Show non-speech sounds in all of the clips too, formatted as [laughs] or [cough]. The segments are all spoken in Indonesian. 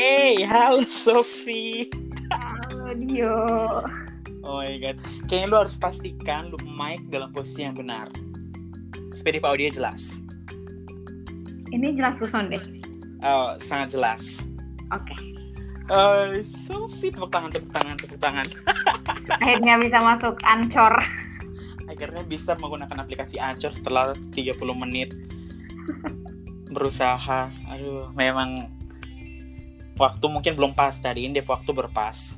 Hey, halo Sofi. Halo Dio. Oh my god, kayaknya lu harus pastikan lu mic dalam posisi yang benar. Supaya di audio jelas. Ini jelas Suson deh. Oh, sangat jelas. Oke. Eh, Sofi, tepuk tangan, tepuk tangan, tepuk tangan. [laughs] Akhirnya bisa masuk Ancor. Akhirnya bisa menggunakan aplikasi Anchor setelah 30 menit berusaha. Aduh, memang waktu mungkin belum pas tadi ini waktu berpas.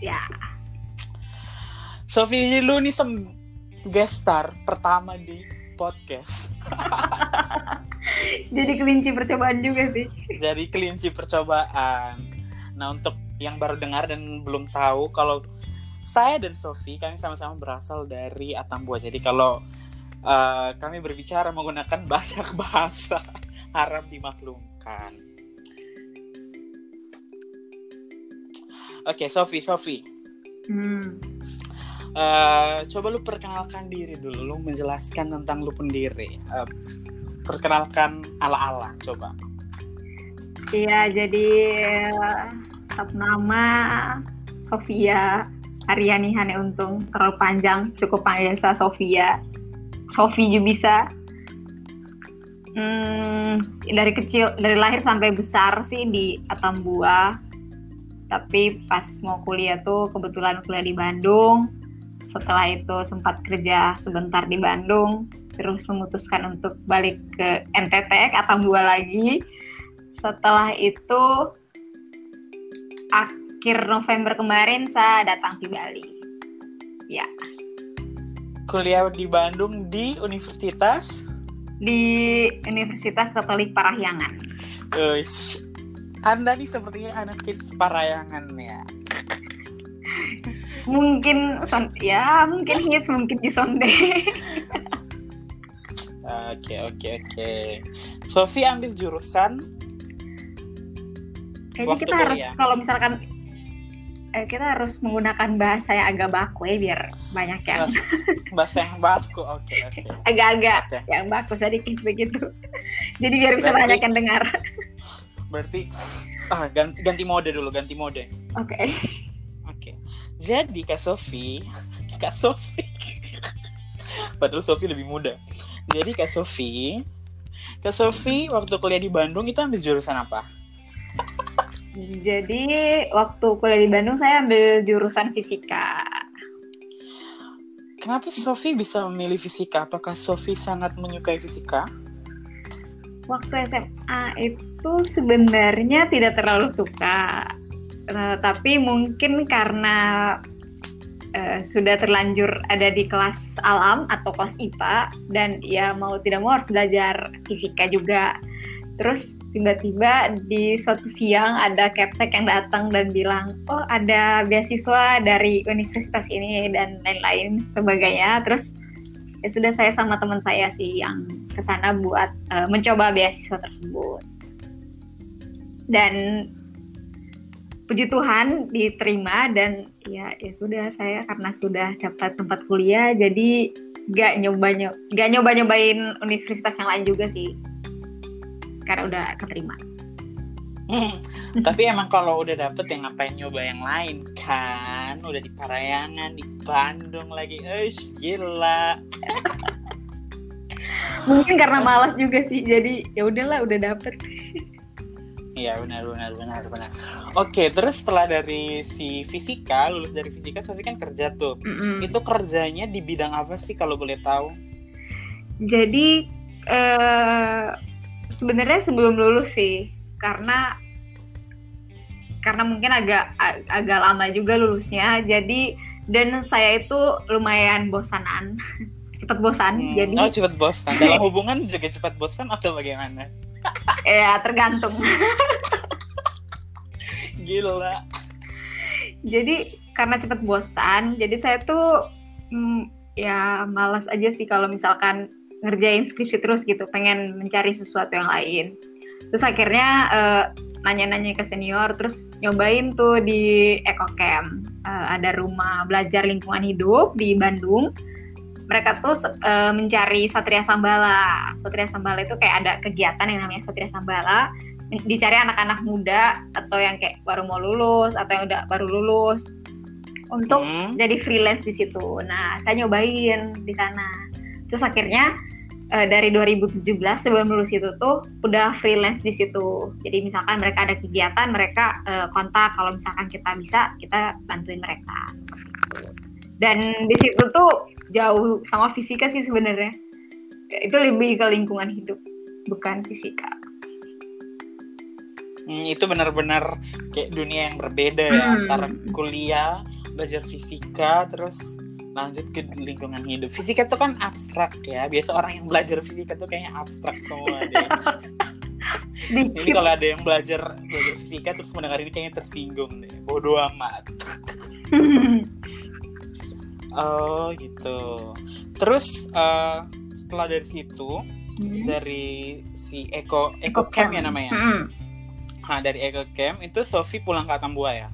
Ya. Sofi, lu nih sem guest star pertama di podcast. [laughs] Jadi kelinci percobaan juga sih. Jadi kelinci percobaan. Nah, untuk yang baru dengar dan belum tahu kalau saya dan Sofi kami sama-sama berasal dari Atambua. Jadi kalau uh, kami berbicara menggunakan [laughs] banyak bahasa harap dimaklumkan. Oke, Sofi, Sofi. Hmm. Uh, coba lu perkenalkan diri dulu, lu menjelaskan tentang lu sendiri. Uh, perkenalkan ala-ala, coba. Iya, jadi satu nama Sofia Aryani Hane Untung terlalu panjang, cukup panggil saya Sofia. Sofi juga bisa. Hmm, dari kecil, dari lahir sampai besar sih di Atambua. Tapi pas mau kuliah tuh kebetulan kuliah di Bandung. Setelah itu sempat kerja sebentar di Bandung, terus memutuskan untuk balik ke NTT, ke Atambua lagi. Setelah itu akhir November kemarin saya datang di Bali. Ya. Kuliah di Bandung di Universitas di Universitas Katolik Parahyangan. Ush. Anda nih sepertinya anak kids Parahyangan ya. mungkin son ya mungkin hits mungkin di sonde. [laughs] Oke oke oke. Sofi ambil jurusan Kayaknya Waktu kita harus kuliah. kalau misalkan eh, kita harus menggunakan bahasa yang agak baku ya biar banyak yang bahasa, bahasa yang baku. Oke oke. agak-agak Oke. yang baku sedikit begitu. Jadi biar bisa Berarti- banyak yang dengar. Berarti ah ganti, ganti mode dulu, ganti mode. Oke. Oke. Jadi Kak Sofi, [laughs] Kak Sofi. Padahal Sofi lebih muda. Jadi Kak Sofi, Kak Sofi waktu kuliah di Bandung itu ambil jurusan apa? Jadi waktu kuliah di Bandung saya ambil jurusan fisika. Kenapa Sofi bisa memilih fisika? Apakah Sofi sangat menyukai fisika? Waktu SMA itu sebenarnya tidak terlalu suka, Eh, tapi mungkin karena eh, sudah terlanjur ada di kelas alam atau kelas IPA dan ya mau tidak mau harus belajar fisika juga. Terus tiba-tiba di suatu siang ada capsek yang datang dan bilang, oh ada beasiswa dari universitas ini dan lain-lain sebagainya. Terus ya sudah saya sama teman saya sih yang ke sana buat eh, mencoba beasiswa tersebut. Dan puji Tuhan diterima dan ya ya sudah saya karena sudah dapat tempat kuliah jadi gak nyoba gak nyoba nyobain universitas yang lain juga sih karena udah keterima. Tapi emang kalau udah dapet yang ngapain nyoba yang lain kan? Udah di Parayangan, di Bandung lagi. Eish, gila. Mungkin karena malas juga sih jadi ya udahlah udah dapet. Iya benar benar benar benar. Oke, terus setelah dari si fisika, lulus dari fisika, Sofi kan kerja tuh. Mm-mm. Itu kerjanya di bidang apa sih kalau boleh tahu? Jadi eh sebenarnya sebelum lulus sih, karena karena mungkin agak ag- agak lama juga lulusnya. Jadi dan saya itu lumayan bosanan, [laughs] cepet bosan. Hmm, Jadi oh cepet bosan. [laughs] Dalam hubungan juga cepat bosan atau bagaimana? [laughs] ya tergantung. [laughs] Gila. jadi karena cepet bosan, jadi saya tuh mm, ya malas aja sih kalau misalkan ngerjain skripsi terus gitu, pengen mencari sesuatu yang lain. Terus akhirnya eh, nanya-nanya ke senior, terus nyobain tuh di EcoCamp. Eh, ada rumah belajar lingkungan hidup di Bandung. Mereka tuh eh, mencari Satria Sambala. Satria Sambala itu kayak ada kegiatan yang namanya Satria Sambala dicari anak-anak muda atau yang kayak baru mau lulus atau yang udah baru lulus untuk hmm. jadi freelance di situ. Nah, saya nyobain di sana. Terus akhirnya uh, dari 2017 sebelum lulus itu tuh udah freelance di situ. Jadi misalkan mereka ada kegiatan, mereka uh, kontak kalau misalkan kita bisa, kita bantuin mereka Dan di situ tuh jauh sama fisika sih sebenarnya. Itu lebih ke lingkungan hidup, bukan fisika. Hmm, itu benar-benar kayak dunia yang berbeda ya hmm. antara kuliah, belajar fisika, terus lanjut ke lingkungan hidup. Fisika itu kan abstrak ya. Biasa orang yang belajar fisika tuh kayaknya abstrak semua deh. [laughs] Jadi kalau ada yang belajar belajar fisika terus mendengar ini kayaknya tersinggung deh. Bodoh amat. [laughs] oh gitu. Terus uh, setelah dari situ hmm. dari si Eko Eko Camp ya namanya. Hmm. Nah, dari Eko Camp itu Sofi pulang ke Atambua ya?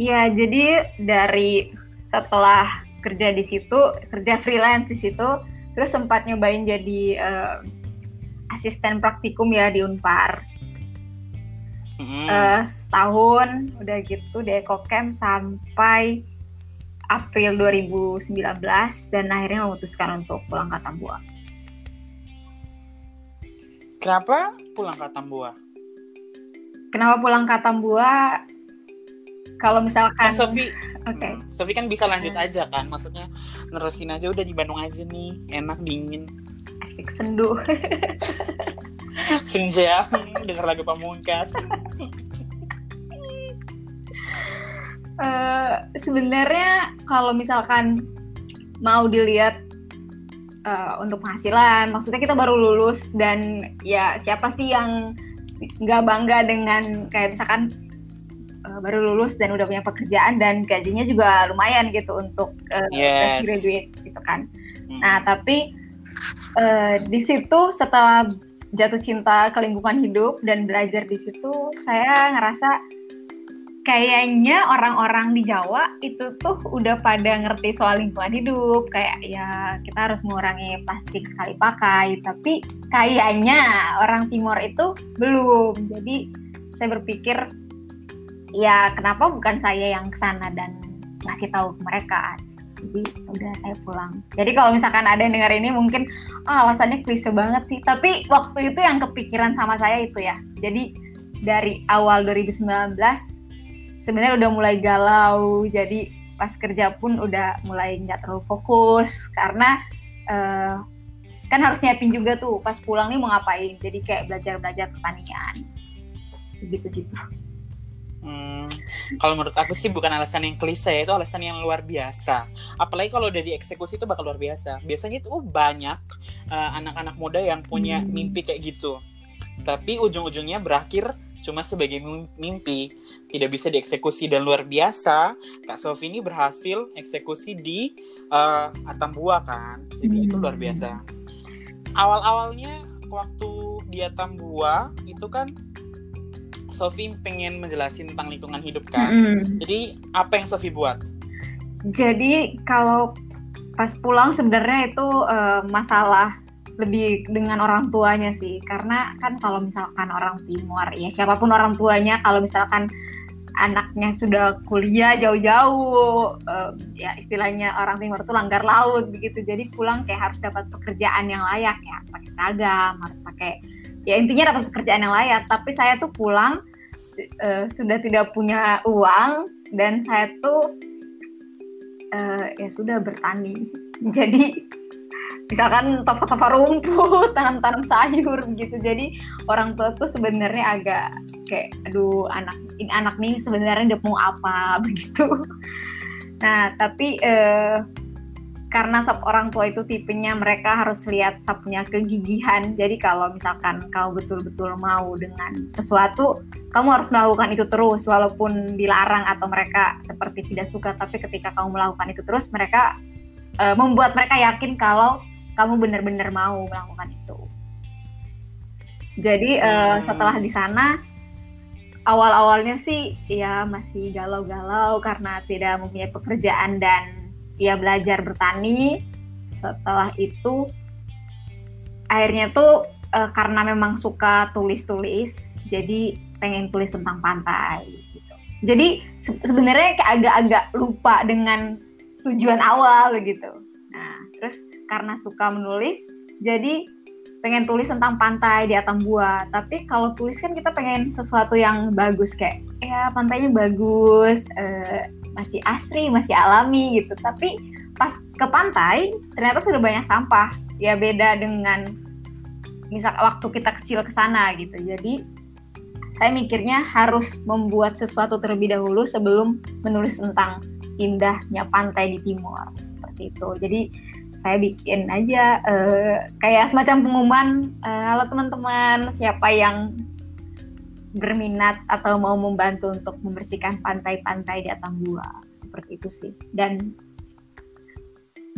Iya, jadi dari setelah kerja di situ kerja freelance di situ terus sempat nyobain jadi uh, asisten praktikum ya di Unpar hmm. uh, setahun udah gitu di Ekocamp sampai April 2019 dan akhirnya memutuskan untuk pulang ke Tambua. Kenapa pulang ke Tambua? Kenapa pulang ke Tambua? Kalau misalkan kan Sofi Oke. Okay. Hmm. Sofi kan bisa lanjut aja kan, maksudnya nerusin aja udah di Bandung aja nih, enak dingin. Asik sendu. [laughs] Senja, [laughs] denger lagu pamungkas. [laughs] uh, Sebenarnya kalau misalkan mau dilihat uh, untuk penghasilan, maksudnya kita baru lulus dan ya siapa sih yang nggak bangga dengan kayak misalkan uh, baru lulus dan udah punya pekerjaan dan gajinya juga lumayan gitu untuk uh, yes. graduate gitu kan. Hmm. Nah tapi uh, di situ setelah jatuh cinta ke lingkungan hidup dan belajar di situ saya ngerasa kayaknya orang-orang di Jawa itu tuh udah pada ngerti soal lingkungan hidup. Kayak ya kita harus mengurangi plastik sekali pakai. Tapi kayaknya orang timur itu belum. Jadi saya berpikir ya kenapa bukan saya yang ke sana dan ngasih tahu ke mereka? Jadi udah saya pulang. Jadi kalau misalkan ada yang dengar ini mungkin oh, alasannya klise banget sih. Tapi waktu itu yang kepikiran sama saya itu ya. Jadi dari awal 2019 sebenarnya udah mulai galau jadi pas kerja pun udah mulai nggak terlalu fokus karena uh, kan harus nyiapin juga tuh pas pulang nih mau ngapain jadi kayak belajar belajar pertanian gitu gitu Hmm, kalau menurut aku sih bukan alasan yang klise, itu alasan yang luar biasa. Apalagi kalau udah dieksekusi itu bakal luar biasa. Biasanya itu banyak uh, anak-anak muda yang punya hmm. mimpi kayak gitu. Tapi ujung-ujungnya berakhir cuma sebagai mimpi, tidak bisa dieksekusi dan luar biasa. Kak Sofi ini berhasil eksekusi di uh, Atambua kan. Jadi itu luar hmm. biasa. Awal-awalnya waktu di Atambua itu kan Sofi pengen menjelasin tentang lingkungan hidup kan. Mm. Jadi apa yang Sofi buat? Jadi kalau pas pulang sebenarnya itu uh, masalah lebih dengan orang tuanya sih. Karena kan kalau misalkan orang timur ya siapa pun orang tuanya kalau misalkan anaknya sudah kuliah jauh-jauh uh, ya istilahnya orang timur itu langgar laut begitu. Jadi pulang kayak harus dapat pekerjaan yang layak ya. Pakai seragam harus pakai ya intinya dapat pekerjaan yang layak. Tapi saya tuh pulang uh, sudah tidak punya uang dan saya tuh uh, ya sudah bertani [laughs] jadi misalkan topar-topar rumput [laughs] tanam-tanam sayur gitu jadi orang tua tuh sebenarnya agak kayak aduh anak ini anak nih sebenarnya dia mau apa [laughs] begitu nah tapi uh, karena sub orang tua itu tipenya mereka harus lihat subnya kegigihan. Jadi kalau misalkan kau betul-betul mau dengan sesuatu, kamu harus melakukan itu terus walaupun dilarang atau mereka seperti tidak suka. Tapi ketika kamu melakukan itu terus, mereka uh, membuat mereka yakin kalau kamu benar-benar mau melakukan itu. Jadi uh, setelah di sana awal-awalnya sih ya masih galau-galau karena tidak mempunyai pekerjaan dan dia belajar bertani setelah itu akhirnya tuh uh, karena memang suka tulis-tulis jadi pengen tulis tentang pantai gitu. Jadi se sebenarnya kayak agak-agak lupa dengan tujuan awal gitu. Nah, terus karena suka menulis, jadi pengen tulis tentang pantai di Atambua. Tapi kalau tulis kan kita pengen sesuatu yang bagus kayak ya pantainya bagus, eh, masih asri, masih alami gitu. Tapi pas ke pantai ternyata sudah banyak sampah. Ya beda dengan misal waktu kita kecil ke sana gitu. Jadi saya mikirnya harus membuat sesuatu terlebih dahulu sebelum menulis tentang indahnya pantai di timur seperti itu. Jadi saya bikin aja uh, kayak semacam pengumuman uh, halo teman-teman siapa yang berminat atau mau membantu untuk membersihkan pantai-pantai di Atambua seperti itu sih dan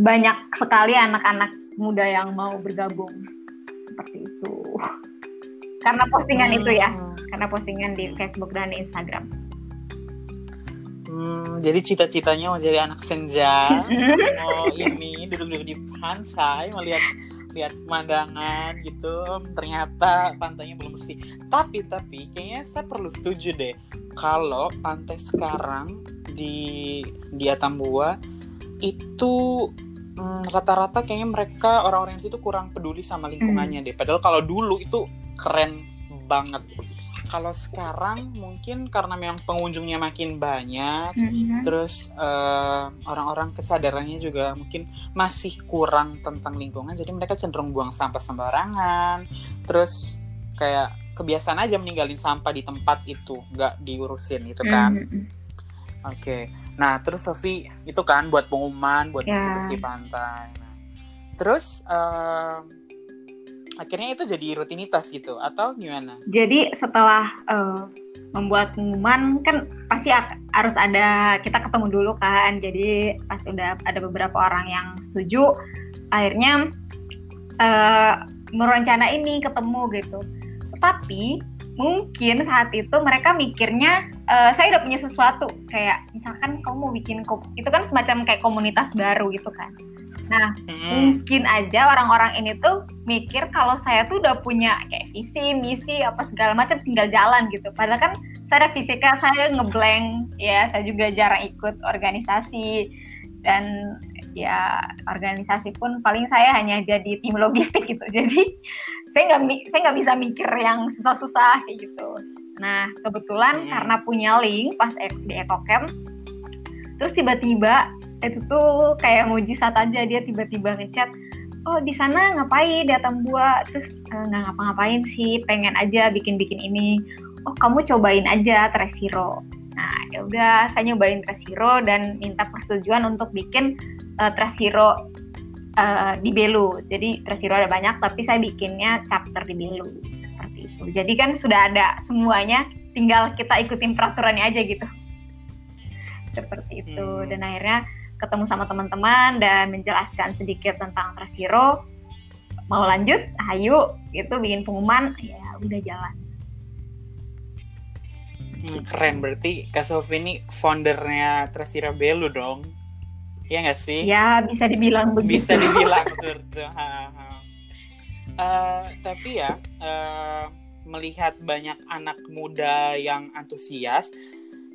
banyak sekali anak-anak muda yang mau bergabung seperti itu karena postingan hmm. itu ya hmm. karena postingan di Facebook dan Instagram Hmm, jadi cita-citanya mau jadi anak senja, [laughs] mau ini duduk-duduk di pantai, melihat lihat pemandangan gitu. Ternyata pantainya belum bersih. Tapi tapi kayaknya saya perlu setuju deh kalau pantai sekarang di di Atambua itu hmm, rata-rata hmm, kayaknya mereka orang-orang di situ kurang peduli sama lingkungannya hmm. deh. Padahal kalau dulu itu keren banget kalau sekarang mungkin karena memang pengunjungnya makin banyak, mm-hmm. terus uh, orang-orang kesadarannya juga mungkin masih kurang tentang lingkungan, jadi mereka cenderung buang sampah sembarangan, terus kayak kebiasaan aja meninggalin sampah di tempat itu, nggak diurusin gitu kan. Mm-hmm. Oke, okay. nah terus Sofi itu kan buat pengumuman, buat yeah. bersih-bersih pantai. Nah, terus uh, akhirnya itu jadi rutinitas gitu atau gimana? Jadi setelah uh, membuat pengumuman kan pasti harus ada kita ketemu dulu kan. Jadi pas udah ada beberapa orang yang setuju, akhirnya uh, merencana ini ketemu gitu. Tetapi mungkin saat itu mereka mikirnya uh, saya udah punya sesuatu kayak misalkan kamu mau bikin itu kan semacam kayak komunitas baru gitu kan Nah, hmm. mungkin aja orang-orang ini tuh mikir kalau saya tuh udah punya kayak visi, misi, apa segala macam tinggal jalan gitu. Padahal kan saya fisika saya ngeblank, ya saya juga jarang ikut organisasi dan ya organisasi pun paling saya hanya jadi tim logistik gitu. [laughs] Jadi saya nggak saya nggak bisa mikir yang susah-susah kayak gitu. Nah kebetulan hmm. karena punya link pas e, di EcoCamp, terus tiba-tiba itu tuh kayak mujizat aja dia tiba-tiba ngechat oh di sana ngapain? Datang buah terus eh, nggak e, ngapa-ngapain sih pengen aja bikin-bikin ini. Oh kamu cobain aja Tresiro nah ya udah saya nyobain Tresiro dan minta persetujuan untuk bikin uh, Tresiro uh, di Belu. Jadi Tresiro ada banyak tapi saya bikinnya chapter di Belu seperti itu. Jadi kan sudah ada semuanya tinggal kita ikutin peraturannya aja gitu. Seperti itu. Hmm. dan akhirnya ketemu sama teman-teman dan menjelaskan sedikit tentang Trust Hero. Mau lanjut? Ayo. Itu bikin pengumuman. Ya udah jalan. Hmm, keren. Berarti Kak Sofi ini foundernya Trust Belu dong. Ya nggak sih? Ya bisa dibilang begitu. Bisa dibilang [laughs] seperti uh, tapi ya uh, melihat banyak anak muda yang antusias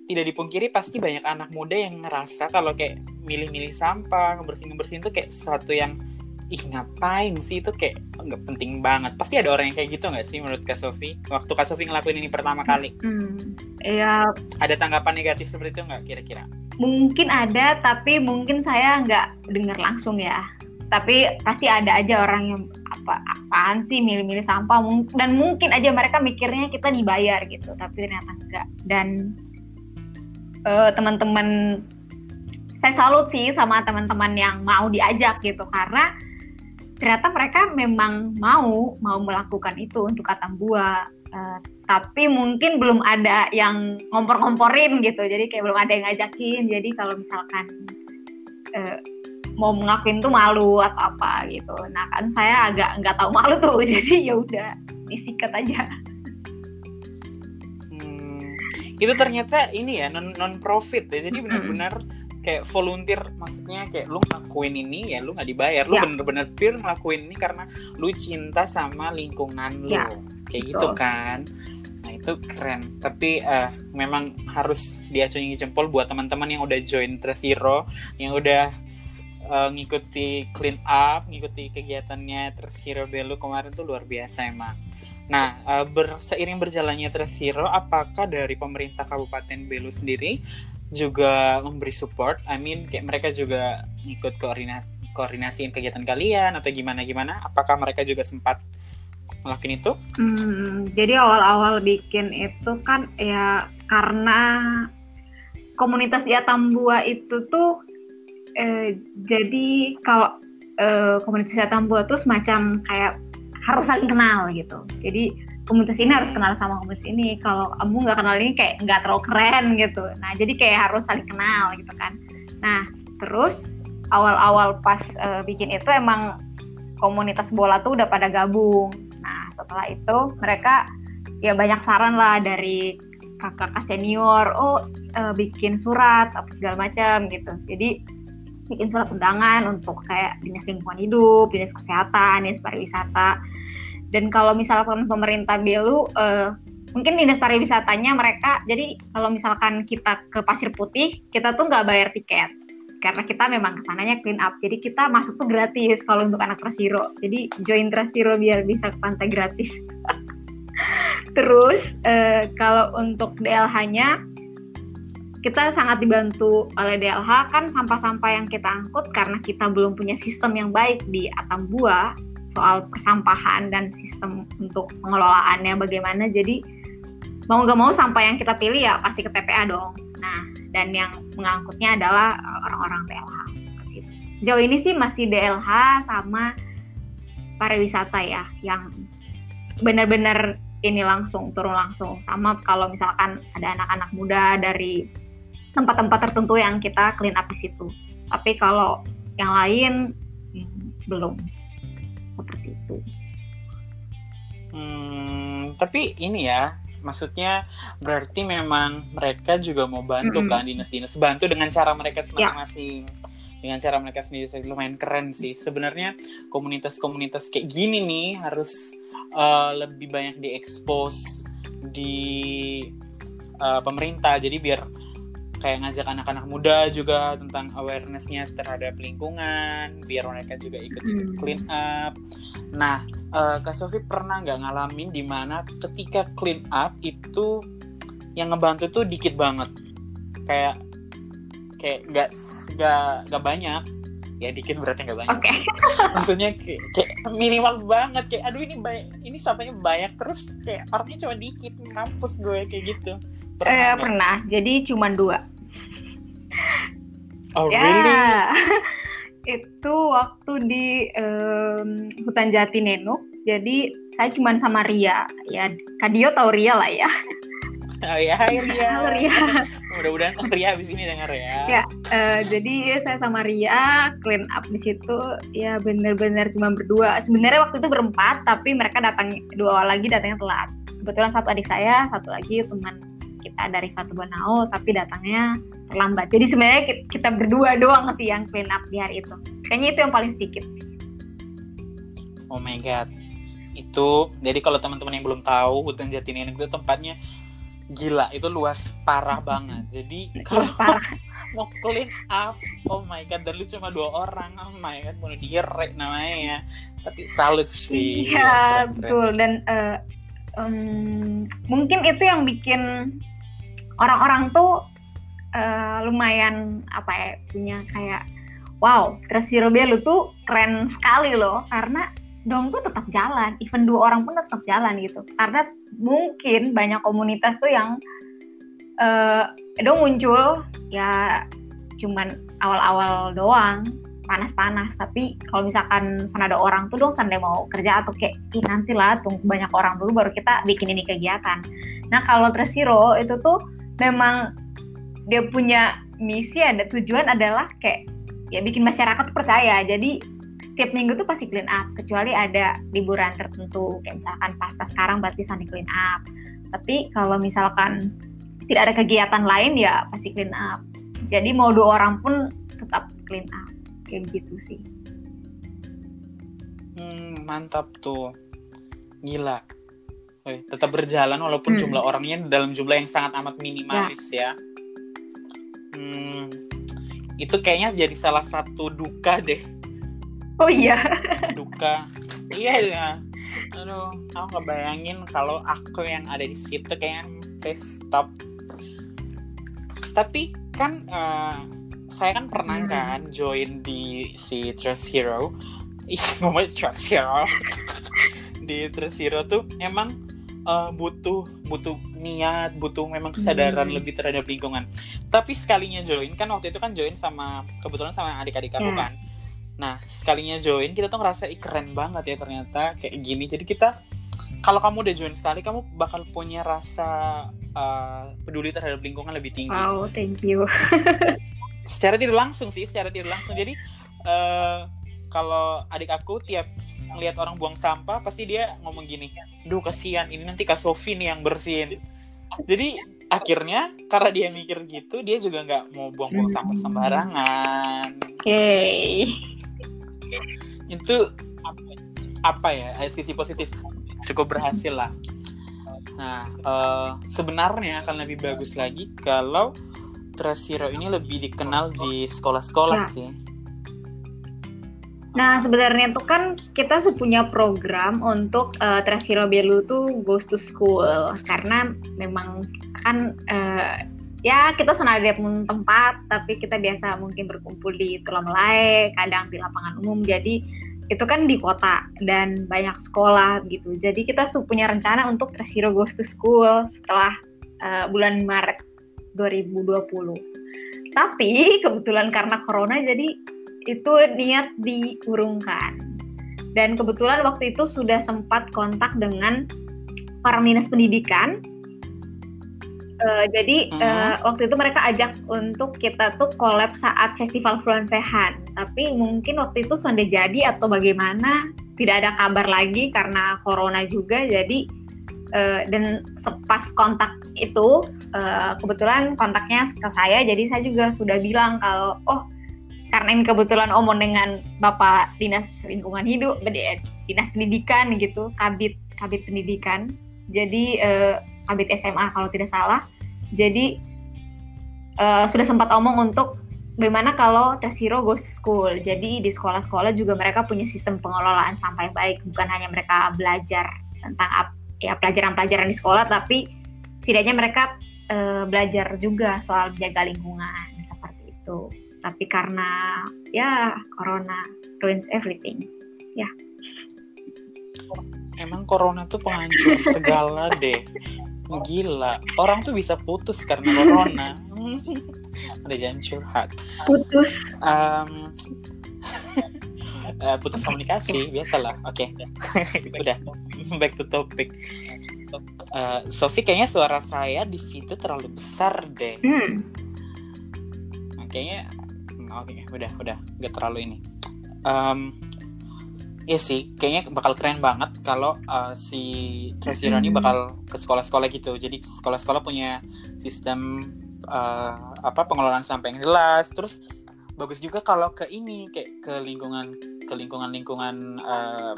tidak dipungkiri pasti banyak anak muda yang ngerasa kalau kayak milih-milih sampah, ngebersihin-ngebersihin tuh kayak sesuatu yang ih ngapain sih itu kayak nggak penting banget. Pasti ada orang yang kayak gitu nggak sih menurut Kak Sofi? Waktu Kak Sofi ngelakuin ini pertama kali. Hmm, ya. Ada tanggapan negatif seperti itu nggak kira-kira? Mungkin ada, tapi mungkin saya nggak dengar langsung ya. Tapi pasti ada aja orang yang apa apaan sih milih-milih sampah dan mungkin aja mereka mikirnya kita dibayar gitu, tapi ternyata enggak. Dan uh, teman-teman saya salut sih sama teman-teman yang mau diajak gitu. Karena ternyata mereka memang mau mau melakukan itu untuk Atambua uh, tapi mungkin belum ada yang ngompor-ngomporin gitu. Jadi kayak belum ada yang ngajakin. Jadi kalau misalkan uh, mau mengakuin tuh malu atau apa gitu. Nah kan saya agak nggak tahu malu tuh. [laughs] Jadi ya udah disikat aja itu ternyata ini ya non non profit ya. Jadi benar-benar kayak volunteer maksudnya kayak lu ngelakuin ini ya lu nggak dibayar. Lu ya. bener-bener pure ngelakuin ini karena lu cinta sama lingkungan lu. Ya, kayak gitu betul. gitu kan. Nah itu keren. Tapi uh, memang harus diacungi jempol buat teman-teman yang udah join Tresiro yang udah uh, ngikuti clean up ngikuti kegiatannya Tresiro Belu kemarin tuh luar biasa emang nah uh, berseiring berjalannya Tresiro apakah dari pemerintah Kabupaten Belu sendiri juga memberi support I mean kayak mereka juga ikut koordinasi koordinasiin kegiatan kalian atau gimana gimana apakah mereka juga sempat ngelakuin itu? Hmm, jadi awal-awal bikin itu kan ya karena komunitas di Atambua itu tuh eh, jadi kalau eh, komunitas di Atambua tuh semacam kayak harus saling kenal gitu. Jadi komunitas ini harus kenal sama komunitas ini. Kalau kamu nggak kenal ini kayak nggak terlalu keren gitu. Nah jadi kayak harus saling kenal gitu kan. Nah terus awal-awal pas uh, bikin itu emang komunitas bola tuh udah pada gabung setelah itu mereka ya banyak saran lah dari kakak-kakak senior oh uh, bikin surat apa segala macam gitu jadi bikin surat undangan untuk kayak dinas lingkungan hidup dinas kesehatan dinas pariwisata dan kalau misalkan pemerintah Belu uh, mungkin dinas pariwisatanya mereka jadi kalau misalkan kita ke Pasir Putih kita tuh nggak bayar tiket. Karena kita memang ke sananya clean up jadi kita masuk tuh gratis kalau untuk anak Trasiro jadi join Trasiro biar bisa ke pantai gratis. [laughs] Terus eh, kalau untuk DLH-nya kita sangat dibantu oleh DLH kan sampah-sampah yang kita angkut karena kita belum punya sistem yang baik di Atambua soal kesampahan dan sistem untuk pengelolaannya bagaimana jadi mau nggak mau sampah yang kita pilih ya pasti ke TPA dong nah dan yang mengangkutnya adalah eh, orang-orang DLH seperti itu. Sejauh ini sih masih DLH sama pariwisata ya yang benar-benar ini langsung turun langsung sama kalau misalkan ada anak-anak muda dari tempat-tempat tertentu yang kita clean up di situ. Tapi kalau yang lain hmm, belum seperti itu. Hmm, tapi ini ya maksudnya berarti memang mereka juga mau bantu mm -hmm. kan dinas-dinas bantu dengan cara mereka ya. masing-masing yeah. dengan cara mereka sendiri lumayan keren sih sebenarnya komunitas-komunitas kayak gini nih harus uh, lebih banyak diekspos di uh, pemerintah jadi biar kayak ngajak anak-anak muda juga tentang awarenessnya terhadap lingkungan biar mereka juga ikut ikut hmm. clean up. Nah uh, kak Sofi pernah nggak ngalamin di mana ketika clean up itu yang ngebantu tuh dikit banget? Kayak kayak nggak nggak nggak banyak. Ya dikit berarti nggak banyak okay. maksudnya kayak, kayak minimal banget. Kayak aduh ini banyak ini sampahnya banyak. Terus kayak orangnya cuma dikit mampus gue kayak gitu Pernah, eh, pernah. Jadi cuma dua. Oh ya. really? [laughs] itu waktu di um, hutan Jati Nenuk. Jadi saya cuma sama Ria. Ya, Kadio tahu Ria lah ya. Oh ya, hai Ria. Halo Ria. Mudah-mudahan Ria abis ini dengar ya. Ya, uh, jadi saya sama Ria clean up di situ. Ya bener-bener cuma berdua. Sebenarnya waktu itu berempat, tapi mereka datang dua lagi datangnya telat. Kebetulan satu adik saya, satu lagi teman kita dari Fatu Banao tapi datangnya terlambat. Jadi sebenarnya kita berdua doang sih yang clean up di hari itu. Kayaknya itu yang paling sedikit. Oh my god. Itu jadi kalau teman-teman yang belum tahu hutan Jatinenek itu tempatnya gila, itu luas parah banget. Jadi kalau [laughs] mau clean up, oh my god, dan lu cuma dua orang, oh my god, mau direk namanya ya. Tapi salut sih. Iya, betul. Dan uh, um, mungkin itu yang bikin orang-orang tuh uh, lumayan apa ya punya kayak wow Trasiro lu tuh keren sekali loh. Karena dong tuh tetap jalan even dua orang pun tetap jalan gitu. Karena mungkin banyak komunitas tuh yang uh, dong muncul ya cuman awal-awal doang panas-panas. Tapi kalau misalkan sana ada orang tuh dong sande mau kerja atau kayak Ih, nanti lah tunggu banyak orang dulu baru kita bikin ini kegiatan. Nah kalau Tresiro itu tuh memang dia punya misi ada tujuan adalah kayak ya bikin masyarakat percaya. Jadi setiap minggu tuh pasti clean up kecuali ada liburan tertentu. Kayak misalkan pasca sekarang berarti Sunday clean up. Tapi kalau misalkan tidak ada kegiatan lain ya pasti clean up. Jadi mau dua orang pun tetap clean up. Kayak gitu sih. Hmm, mantap tuh. Gila tetap berjalan walaupun Hmm. jumlah orangnya dalam jumlah yang sangat amat minimalis ya. Hmm, itu kayaknya jadi salah satu duka deh, Oh iya. duka. iya ya. Aduh, aku nggak bayangin kalau aku yang ada di situ kayaknya please stop. Tapi kan eh, saya kan pernah Hmm. kan join di si Trust Hero. Ih, ngomongin Trust Hero. [laughs] di Trust Hero tuh emang eh, butuh butuh niat, butuh memang kesadaran Hmm. lebih terhadap lingkungan. Tapi sekalinya join kan waktu itu kan join sama kebetulan sama adik-adik aku Ya. kan. Nah, sekalinya join kita tuh ngerasa Ih, keren banget ya ternyata kayak gini. Jadi kita kalau kamu udah join sekali kamu bakal punya rasa eh, peduli terhadap lingkungan lebih tinggi Wow, thank you. secara tidak langsung sih secara tidak langsung jadi eh kalau adik aku tiap ngelihat orang buang sampah pasti dia ngomong gini duh kasihan ini nanti kak Sofi nih yang bersihin. Jadi akhirnya karena dia mikir gitu dia juga nggak mau buang-buang sampah sembarangan. Oke. itu apa ya eh, sisi positif cukup berhasil lah. Nah eh, sebenarnya akan lebih bagus lagi kalau Trasiro ini lebih dikenal di sekolah-sekolah Ya. sih Nah, sebenarnya tuh kan kita punya program untuk uh, Trasiro Belu tuh goes to school karena memang kan eh, ya kita senada pun tempat tapi kita biasa mungkin berkumpul di Tulam Melai, kadang di lapangan umum. Jadi itu kan di kota dan banyak sekolah gitu. Jadi kita punya rencana untuk Trasiro goes to school setelah eh, bulan Maret 2020. Tapi kebetulan karena corona jadi itu niat diurungkan. Dan kebetulan waktu itu sudah sempat kontak dengan para dinas pendidikan. Eh, jadi Mhm. eh, waktu itu mereka ajak untuk kita tuh collab saat festival Fruan Fehan. Tapi mungkin waktu itu sudah jadi atau bagaimana tidak ada kabar lagi karena corona juga. Jadi eh, dan sepas kontak itu eh, kebetulan kontaknya ke saya. Jadi saya juga sudah bilang kalau oh karena ini kebetulan omong dengan Bapak Dinas Lingkungan Hidup, eh, Dinas Pendidikan gitu, Kabit Kabit Pendidikan. Jadi eh, Kabit SMA kalau tidak salah. Jadi eh, sudah sempat omong untuk bagaimana kalau Tasiro goes to school. Jadi di sekolah-sekolah juga mereka punya sistem pengelolaan sampah yang baik, bukan hanya mereka belajar tentang ya pelajaran-pelajaran di sekolah, tapi setidaknya mereka eh, belajar juga soal menjaga lingkungan seperti itu tapi karena ya corona ruins everything Emang corona tuh penghancur [laughs] segala deh. Gila, orang tuh bisa putus karena corona. [laughs] Ada jangan curhat. putus Em, [laughs] eh, putus komunikasi biasalah. Oke, udah back to topic. Eh, Sofi kayaknya suara saya di situ terlalu besar deh. hmm. kayaknya hmm, oke udah udah nggak terlalu ini Em, Iya sih, kayaknya bakal keren banget kalau uh, si Tracy Rani Mm. bakal ke sekolah-sekolah gitu. Jadi sekolah-sekolah punya sistem uh, apa pengelolaan sampah yang jelas. Terus bagus juga kalau ke ini kayak ke lingkungan ke lingkungan-lingkungan uh,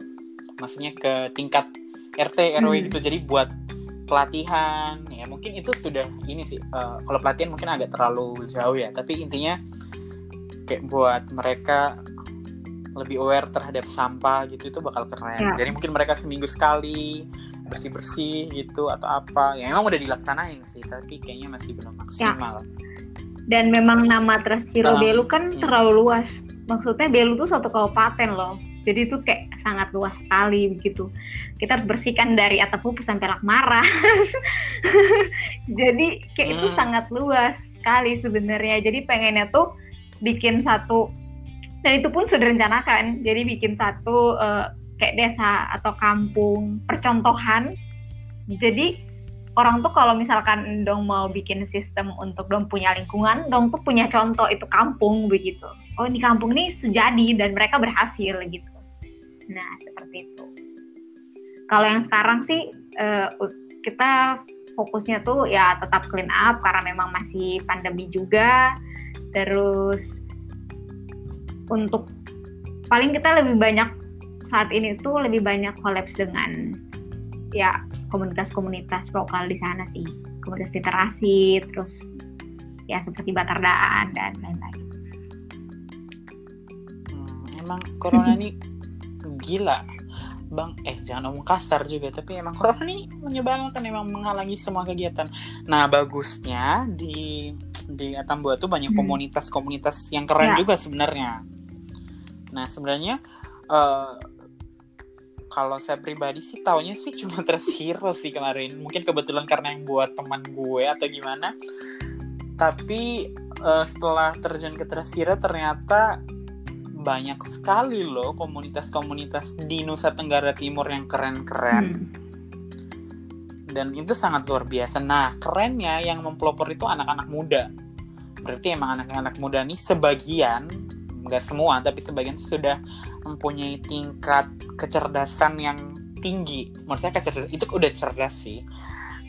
maksudnya ke tingkat RT RW Hmm. gitu. Jadi buat pelatihan ya mungkin itu sudah ini sih. uh, kalau pelatihan mungkin agak terlalu jauh ya. Tapi intinya kayak buat mereka lebih aware terhadap sampah gitu itu bakal keren. Ya. Jadi mungkin mereka seminggu sekali bersih bersih gitu atau apa. Ya emang udah dilaksanain sih, tapi kayaknya masih belum maksimal. dan memang nama Trasiro Ah, Belu kan hmm. terlalu luas maksudnya Belu tuh satu kabupaten loh jadi itu kayak sangat luas sekali begitu kita harus bersihkan dari atap pupus sampai Lakmaras [laughs] jadi kayak itu Hmm. sangat luas sekali sebenarnya jadi pengennya tuh bikin satu. Dan itu pun sudah direncanakan jadi bikin satu eh, kayak desa atau kampung percontohan. Jadi orang tuh kalau misalkan dong mau bikin sistem untuk dong punya lingkungan dong tuh punya contoh itu kampung begitu. Oh ini kampung nih sujadi dan mereka berhasil gitu. Nah seperti itu. Kalau yang sekarang sih eh, kita fokusnya tuh ya tetap clean up karena memang masih pandemi juga terus untuk paling kita lebih banyak saat ini tuh lebih banyak collabs dengan ya komunitas-komunitas lokal di sana sih. Komunitas literasi terus ya seperti Batardaan dan lain-lain. Hmm, emang corona ini gila. Bang eh jangan omong kasar juga tapi emang corona ini menyebalkan emang menghalangi semua kegiatan. Nah bagusnya di di Atambua tuh banyak hmm. komunitas-komunitas yang keren ya. juga sebenarnya nah sebenarnya uh, kalau saya pribadi sih taunya sih cuma [laughs] Hero sih kemarin. Mungkin kebetulan karena yang buat teman gue atau gimana. Tapi uh, setelah terjun ke Hero ternyata banyak sekali loh komunitas-komunitas di Nusa Tenggara Timur yang keren-keren. Hmm. Dan itu sangat luar biasa. Nah, kerennya yang mempelopor itu anak-anak muda. Berarti emang anak-anak muda nih sebagian nggak semua tapi sebagian itu sudah mempunyai tingkat kecerdasan yang tinggi menurut saya kecerdasan itu udah cerdas sih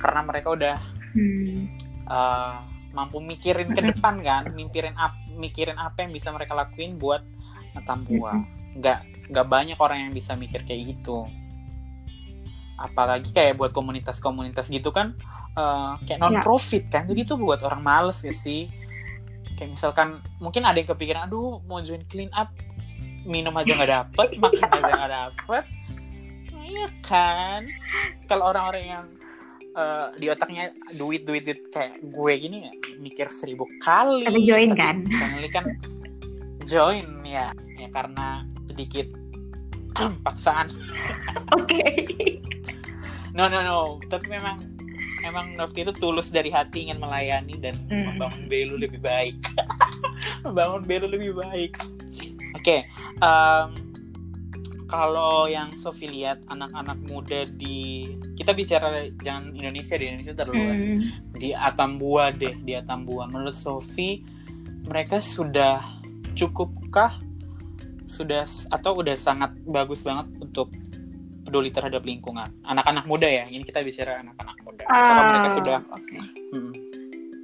karena mereka udah hmm. uh, mampu mikirin ke depan kan mikirin ap mikirin apa yang bisa mereka lakuin buat Tambua hmm. nggak nggak banyak orang yang bisa mikir kayak gitu apalagi kayak buat komunitas-komunitas gitu kan uh, kayak non profit kan. Jadi itu buat orang males ya sih. Kayak misalkan mungkin ada yang kepikiran aduh mau join clean up minum aja nggak dapet [laughs] makan aja nggak dapet. Iya kan? Kalau orang-orang yang uh, di otaknya duit duit duit kayak gue gini ya mikir seribu kali. Tapi join kan? kali kan join ya. Ya karena sedikit paksaan. [laughs] Oke. okay. No no no. Tapi memang emang waktu itu tulus dari hati ingin melayani dan hmm. membangun Belu lebih baik. [laughs] Membangun Belu lebih baik. Oke okay, um, kalau yang Sofi lihat anak-anak muda di kita bicara jangan Indonesia di Indonesia terluas. Hmm. di Atambua deh di Atambua. Menurut Sofi mereka sudah cukupkah? Sudah atau udah sangat bagus banget untuk peduli terhadap lingkungan. Anak-anak muda ya ini kita bicara anak-anak muda. Uh, mereka sudah? okay. hmm.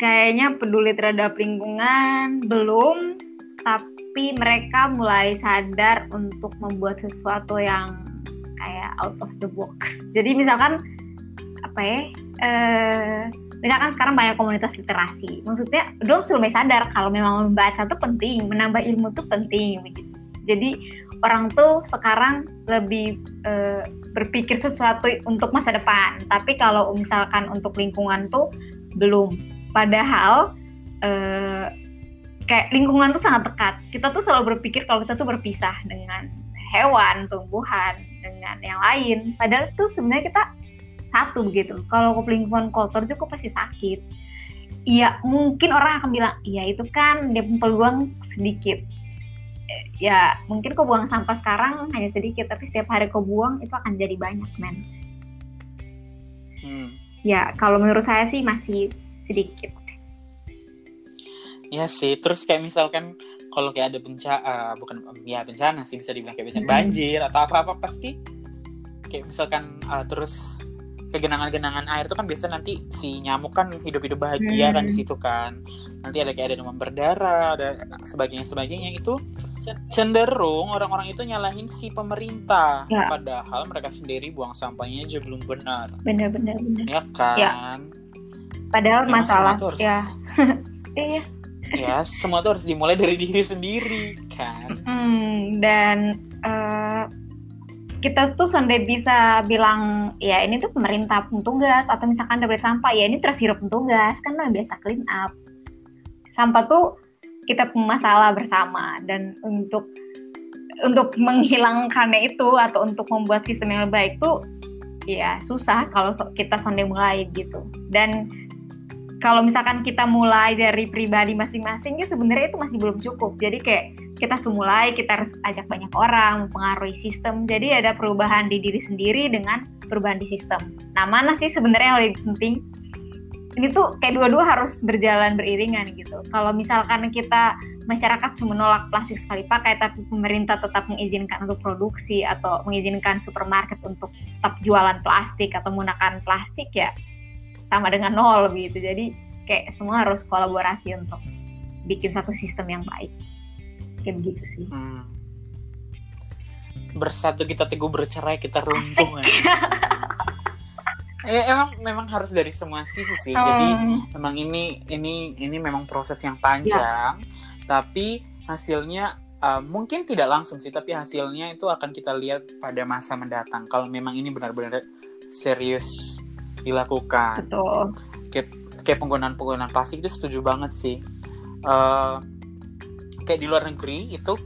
kayaknya peduli terhadap lingkungan belum tapi mereka mulai sadar untuk membuat sesuatu yang kayak out of the box. [laughs] Jadi misalkan apa ya uh, misalkan sekarang banyak komunitas literasi. Maksudnya dong sudah sadar kalau memang membaca itu penting menambah ilmu itu penting begitu. Jadi orang tuh sekarang lebih uh, berpikir sesuatu untuk masa depan. Tapi kalau misalkan untuk lingkungan tuh belum. Padahal uh, kayak lingkungan tuh sangat dekat. Kita tuh selalu berpikir kalau kita tuh berpisah dengan hewan, tumbuhan, dengan yang lain. Padahal tuh sebenarnya kita satu begitu. Kalau lingkungan kotor juga pasti sakit. Iya, mungkin orang akan bilang, iya itu kan dia peluang sedikit ya mungkin kau buang sampah sekarang hanya sedikit tapi setiap hari kau buang itu akan jadi banyak men hmm. ya kalau menurut saya sih masih sedikit ya sih terus kayak misalkan kalau kayak ada bencana uh, bukan ya bencana sih bisa dibilang kayak bencana hmm. banjir atau apa apa pasti kayak misalkan uh, terus kegenangan-genangan air itu kan biasa nanti si nyamuk kan hidup-hidup bahagia hmm. kan di hmm. situ kan. Nanti ada kayak ada demam berdarah ada sebagainya sebagainya itu cenderung orang-orang itu nyalahin si pemerintah. Ya. padahal mereka sendiri buang sampahnya aja belum benar. Benar-benar ya kan? Ya. padahal ya, masalah harus, ya. [laughs] Iya. Ya semua tuh harus dimulai dari diri sendiri kan? Hmm, dan uh, kita tuh sonde bisa bilang ya ini tuh pemerintah petugas atau misalkan dapat sampah ya ini tersirup petugas kan biasa clean up. Sampah tuh kita masalah bersama dan untuk untuk menghilangkannya itu atau untuk membuat sistem yang baik tuh ya susah kalau kita sonde mulai gitu. Dan kalau misalkan kita mulai dari pribadi masing-masing ya sebenarnya itu masih belum cukup. Jadi kayak kita semulai kita harus ajak banyak orang mempengaruhi sistem. Jadi ada perubahan di diri sendiri dengan perubahan di sistem. Nah mana sih sebenarnya yang lebih penting? Ini tuh kayak dua-dua harus berjalan beriringan gitu. Kalau misalkan kita masyarakat cuma menolak plastik sekali pakai tapi pemerintah tetap mengizinkan untuk produksi atau mengizinkan supermarket untuk tetap jualan plastik atau menggunakan plastik ya sama dengan nol gitu jadi kayak semua harus kolaborasi untuk bikin satu sistem yang baik kayak begitu sih hmm. bersatu kita teguh bercerai kita runtuh ya. [laughs] ya, emang memang harus dari semua sisi sih. Hmm. Jadi memang ini ini ini memang proses yang panjang, tapi hasilnya uh, mungkin tidak langsung sih, tapi hasilnya itu akan kita lihat pada masa mendatang. Kalau memang ini benar-benar serius dilakukan. Betul. Kayak, kayak penggunaan penggunaan plastik itu setuju banget sih. Uh, kayak di luar negeri itu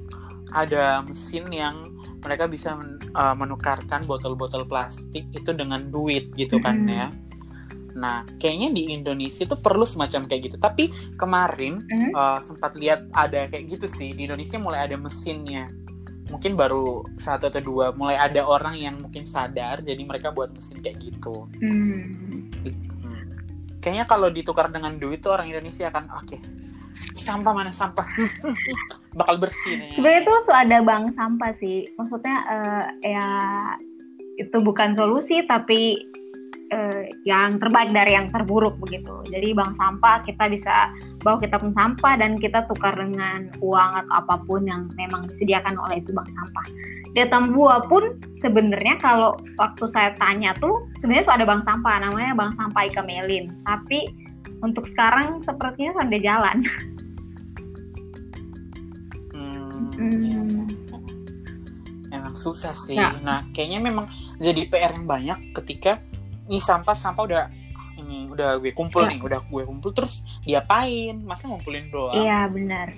ada mesin yang mereka bisa men- uh, menukarkan botol-botol plastik itu dengan duit gitu kan Mhm. ya. Nah, kayaknya di Indonesia itu perlu semacam kayak gitu. Tapi kemarin Hmm? uh, sempat lihat ada kayak gitu sih di Indonesia mulai ada mesinnya. Mungkin baru satu atau dua mulai ada orang yang mungkin sadar jadi mereka buat mesin kayak gitu. Hmm. Hmm. Kayaknya kalau ditukar dengan duit tuh orang Indonesia akan oke. Sampah mana sampah? [laughs] Bakal bersih nih. Sebenarnya tuh so ada bank sampah sih. Maksudnya eh, ya itu bukan solusi tapi eh, yang terbaik dari yang terburuk begitu. Jadi bank sampah kita bisa bawa kita pun sampah dan kita tukar dengan uang atau apa pun yang memang disediakan oleh itu bank sampah. Di Tambua pun sebenarnya kalau waktu saya tanya tuh sebenarnya so ada bank sampah namanya bank sampah Ika Melin. Tapi untuk sekarang sepertinya sudah jalan. [laughs] Hmm, Hmm. iya. Emang susah sih. Ya. Nah, kayaknya memang jadi PR yang banyak ketika nih sampah-sampah udah ini udah gue kumpul Ya. nih, udah gue kumpul terus diapain? Masa ngumpulin doang? Iya benar.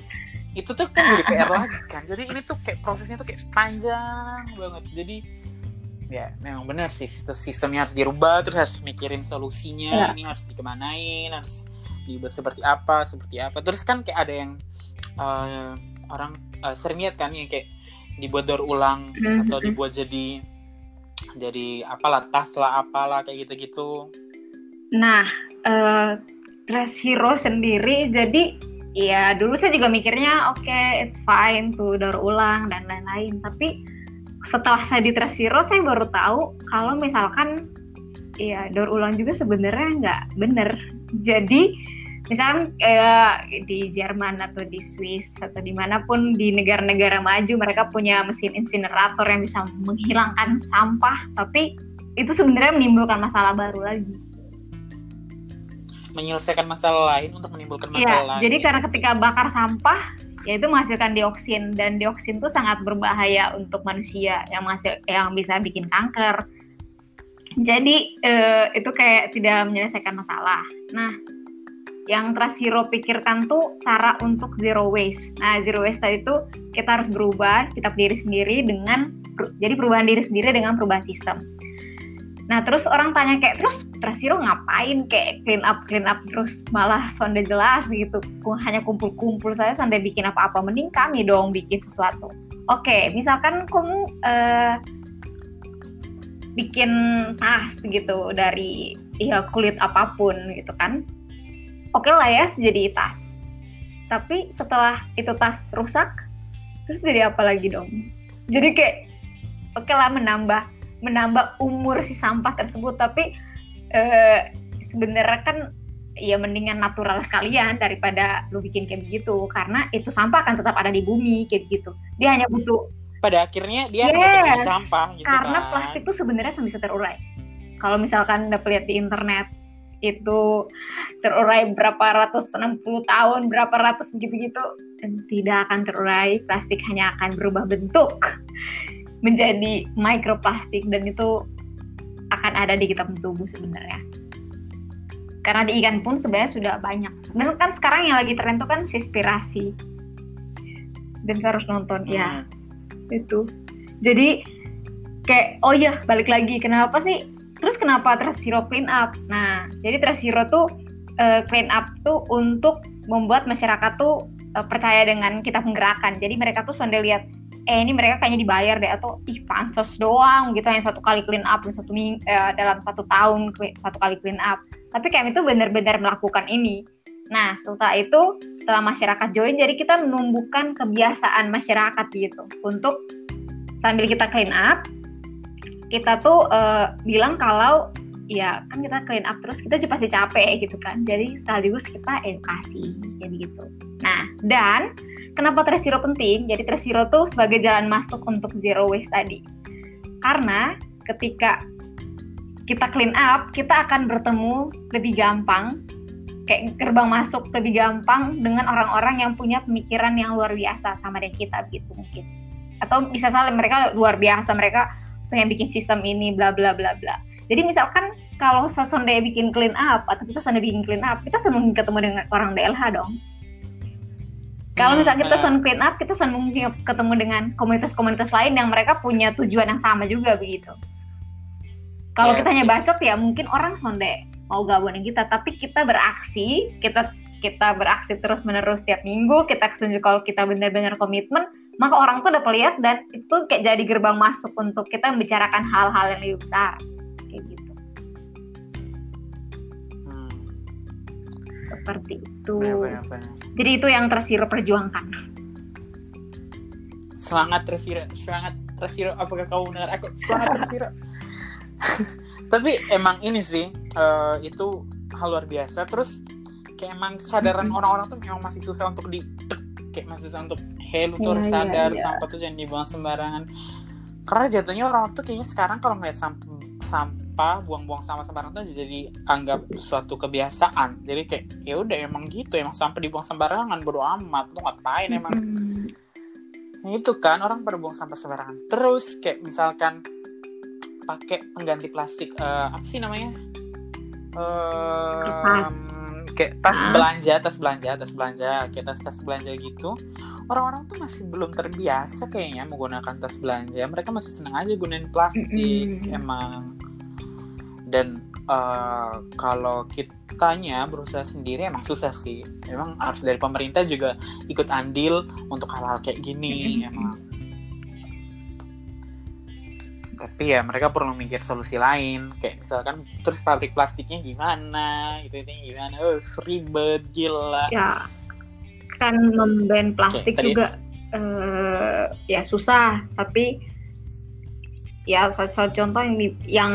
Itu tuh kan jadi PR [laughs] lagi kan. Jadi ini tuh kayak prosesnya tuh kayak panjang banget. Jadi ya memang benar sih sistem sistemnya harus dirubah terus harus mikirin solusinya Ya. ini harus dikemanain harus dibuat seperti apa seperti apa terus kan kayak ada yang eh, orang eh, sering lihat kan yang kayak dibuat daur ulang Mhm. atau dibuat jadi jadi apalah tas lah apalah kayak gitu-gitu Nah, eh Dress Hero sendiri jadi ya dulu saya juga mikirnya oke it's fine tuh daur ulang dan lain-lain. Tapi setelah saya di Dress Hero saya baru tahu kalau misalkan ya daur ulang juga sebenarnya nggak bener. Jadi misalkan kayak di Jerman atau di Swiss atau di mana pun di negara-negara maju mereka punya mesin insinerator yang bisa menghilangkan sampah. Tapi itu sebenarnya menimbulkan masalah baru lagi menyelesaikan masalah lain untuk menimbulkan Iya, masalah lain jadi karena ketika bakar sampah, ya itu menghasilkan dioksin dan dioksin itu sangat berbahaya untuk manusia yang masih yang bisa bikin kanker. Jadi eh, itu kayak tidak menyelesaikan masalah. Nah, yang Trust Hero pikirkan tuh cara untuk zero waste. Nah, zero waste tadi itu kita harus berubah, kita diri sendiri dengan jadi perubahan diri sendiri dengan perubahan sistem. Nah terus orang tanya kayak terus Trasiro ngapain kayak clean up clean up terus malah sonde jelas gitu hanya kumpul-kumpul saya sonde bikin apa-apa mending kami dong bikin sesuatu. Oke misalkan kamu eh, bikin tas gitu dari ya kulit apa pun gitu kan. Oke lah ya jadi tas. Tapi setelah itu tas rusak terus jadi apa lagi dong? Jadi kayak oke lah menambah menambah umur si sampah tersebut tapi eh, sebenarnya kan ya mendingan natural sekalian daripada lu bikin kayak begitu karena itu sampah akan tetap ada di bumi kayak gitu. Dia hanya butuh pada akhirnya dia Yes, sampah gitu karena kan. plastik itu sebenarnya bisa terurai. Kalau misalkan udah lihat di internet itu terurai berapa ratus 60 tahun berapa ratus begitu gitu dan tidak akan terurai plastik hanya akan berubah bentuk menjadi mikroplastik dan itu akan ada di kita tubuh sebenarnya. Karena di ikan pun sebenarnya sudah banyak. Dan kan sekarang yang lagi tren itu kan sispirasi dan kita harus nonton ya. Hmm. itu. Jadi kayak oh iya balik lagi. Kenapa sih? Terus kenapa Trashiro clean up? Nah jadi Trashiro tuh eh, clean up tuh untuk membuat masyarakat tuh eh, percaya dengan kita penggerakan jadi mereka tuh sonde lihat eh ini mereka kayaknya dibayar deh atau ih pansos doang gitu hanya satu kali clean up satu ming eh, dalam satu tahun satu kali clean up. Tapi kami tuh benar-benar melakukan ini. Nah setelah itu setelah masyarakat join jadi kita menumbuhkan kebiasaan masyarakat gitu. Untuk sambil kita clean up kita tuh eh, bilang kalau ya kan kita clean up terus kita pasti capek gitu kan. Jadi sekaligus kita edukasi jadi gitu. Nah dan kenapa Tresiro penting jadi Tresiro tuh sebagai jalan masuk untuk zero waste tadi karena ketika kita clean up, kita akan bertemu lebih gampang, kayak gerbang masuk lebih gampang dengan orang-orang yang punya pemikiran yang luar biasa sama dengan kita gitu mungkin. Atau bisa salah mereka luar biasa, mereka pengen bikin sistem ini bla bla bla bla. Jadi misalkan kalau Sonde bikin clean up atau kita Sonde bikin clean up, kita sering ketemu dengan orang DLH dong. Kalau misalnya kita Hmm, sun clean up, kita sun mungkin ketemu dengan komunitas-komunitas lain yang mereka punya tujuan yang sama juga begitu. Kalau Yes, kita hanya yes. bacot ya mungkin orang sonde mau gabung dengan kita, tapi kita beraksi, kita kita beraksi terus menerus tiap minggu, kita tunjuk kalau kita benar-benar komitmen, maka orang tuh udah melihat dan itu kayak jadi gerbang masuk untuk kita membicarakan hal-hal yang lebih besar kayak gitu. Seperti itu. benar-benar. Jadi itu yang tersiro perjuangkan. semangat Resiro semangat Resiro apakah kamu mendengar aku semangat Resiro [laughs] tapi emang ini sih eh, itu hal luar biasa terus kayak emang kesadaran Mm-mm. orang-orang tuh memang masih susah untuk di kayak masih susah untuk hey lu tuh harus Iya, sadar iya. sampah tuh jangan dibuang sembarangan karena jatuhnya orang tuh kayaknya sekarang kalau ngeliat sampah sampah buang-buang sampah sembarangan tuh jadi anggap suatu kebiasaan jadi kayak ya udah emang gitu emang sampah dibuang sembarangan bodo amat lu ngapain emang. Nah itu kan orang pada buang sampah sembarangan. Terus kayak misalkan pakai pengganti plastik eh, apa sih namanya? Eh, Kertas. kayak tas belanja, tas belanja, tas belanja, kayak tas tas belanja gitu. Orang-orang tuh masih belum terbiasa kayaknya menggunakan tas belanja. Mereka masih seneng aja gunain plastik Mm-mm. emang. Dan eh, kalau kitanya berusaha sendiri emang susah sih. Emang harus dari pemerintah juga ikut andil untuk hal-hal kayak gini emang. Tapi ya mereka perlu mikir solusi lain kayak misalkan terus pabrik plastiknya gimana? Gitu itu gimana? Oh ribet gila. Ya kan memban plastik tadi- juga eh, ya susah. Tapi ya salah satu contoh yang di- yang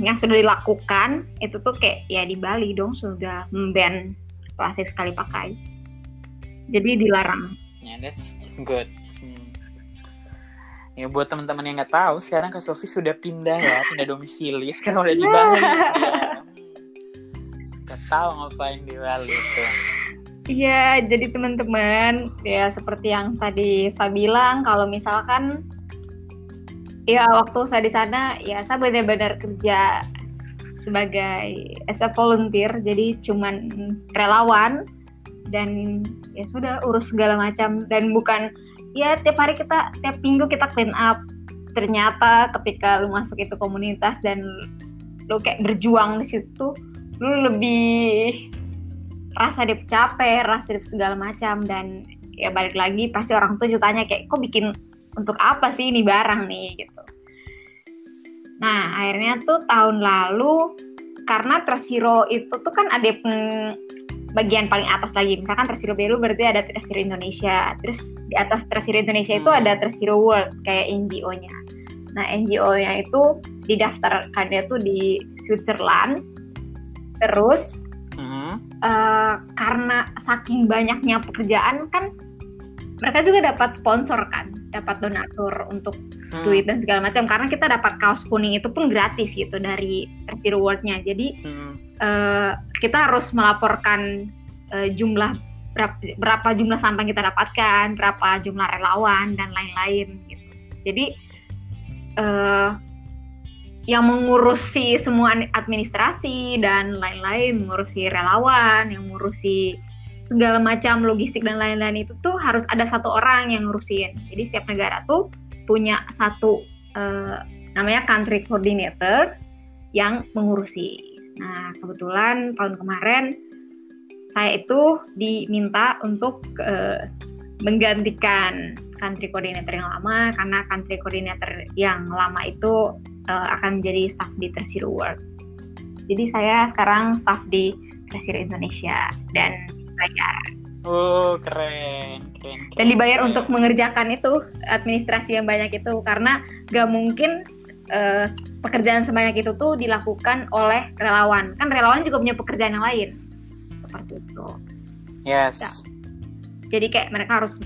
yang sudah dilakukan itu tuh kayak ya di Bali dong sudah memban plastik sekali pakai jadi dilarang ya that's good Hmm. ya buat teman-teman yang nggak tahu sekarang Kak Sofi sudah pindah ya pindah domisili sekarang udah di Bali [laughs] ya. Gak tahu ngapain di Bali itu Iya, jadi teman-teman, ya seperti yang tadi saya bilang, kalau misalkan ya waktu saya di sana, ya saya benar-benar kerja sebagai as a volunteer, jadi cuman relawan dan ya sudah urus segala macam dan bukan ya tiap hari kita tiap minggu kita clean up. Ternyata ketika lu masuk itu komunitas dan lu kayak berjuang di situ, lu lebih rasa dia capek, rasa dia segala macam dan ya balik lagi pasti orang tuh tanya kayak kok bikin untuk apa sih ini barang nih gitu. Nah akhirnya tuh tahun lalu karena Tresiro itu tuh kan ada bagian paling atas lagi misalkan Tresiro Belu berarti ada Tresiro Indonesia terus di atas Tresiro Indonesia itu Hmm. ada Tresiro World kayak NGO-nya. Nah NGO-nya itu didaftarkannya tuh di Switzerland terus Mhm. eh, karena saking banyaknya pekerjaan kan mereka juga dapat sponsor kan, dapat donatur untuk Hmm. duit dan segala macam. Karena kita dapat kaos kuning itu pun gratis gitu dari Resi Reward-nya. Jadi Hmm. eh, kita harus melaporkan eh, jumlah berapa, berapa jumlah sampah yang kita dapatkan, berapa jumlah relawan dan lain-lain gitu. Jadi eh, yang mengurusi semua administrasi dan lain-lain, mengurusi relawan, yang mengurusi segala macam logistik dan lain-lain itu tuh harus ada satu orang yang ngurusin. Jadi setiap negara tuh punya satu eh, namanya country coordinator yang mengurusi. Nah kebetulan tahun kemarin saya itu diminta untuk eh, menggantikan country coordinator yang lama karena country coordinator yang lama itu eh, akan menjadi staff di Tersiru World. Jadi saya sekarang staff di Tersiru Indonesia dan dibayar Oh, keren, keren, keren. dan dibayar keren. untuk mengerjakan itu administrasi yang banyak itu karena gak mungkin eh, pekerjaan sebanyak itu tuh dilakukan oleh relawan kan relawan juga punya pekerjaan yang lain seperti itu Yes. jadi kayak mereka harus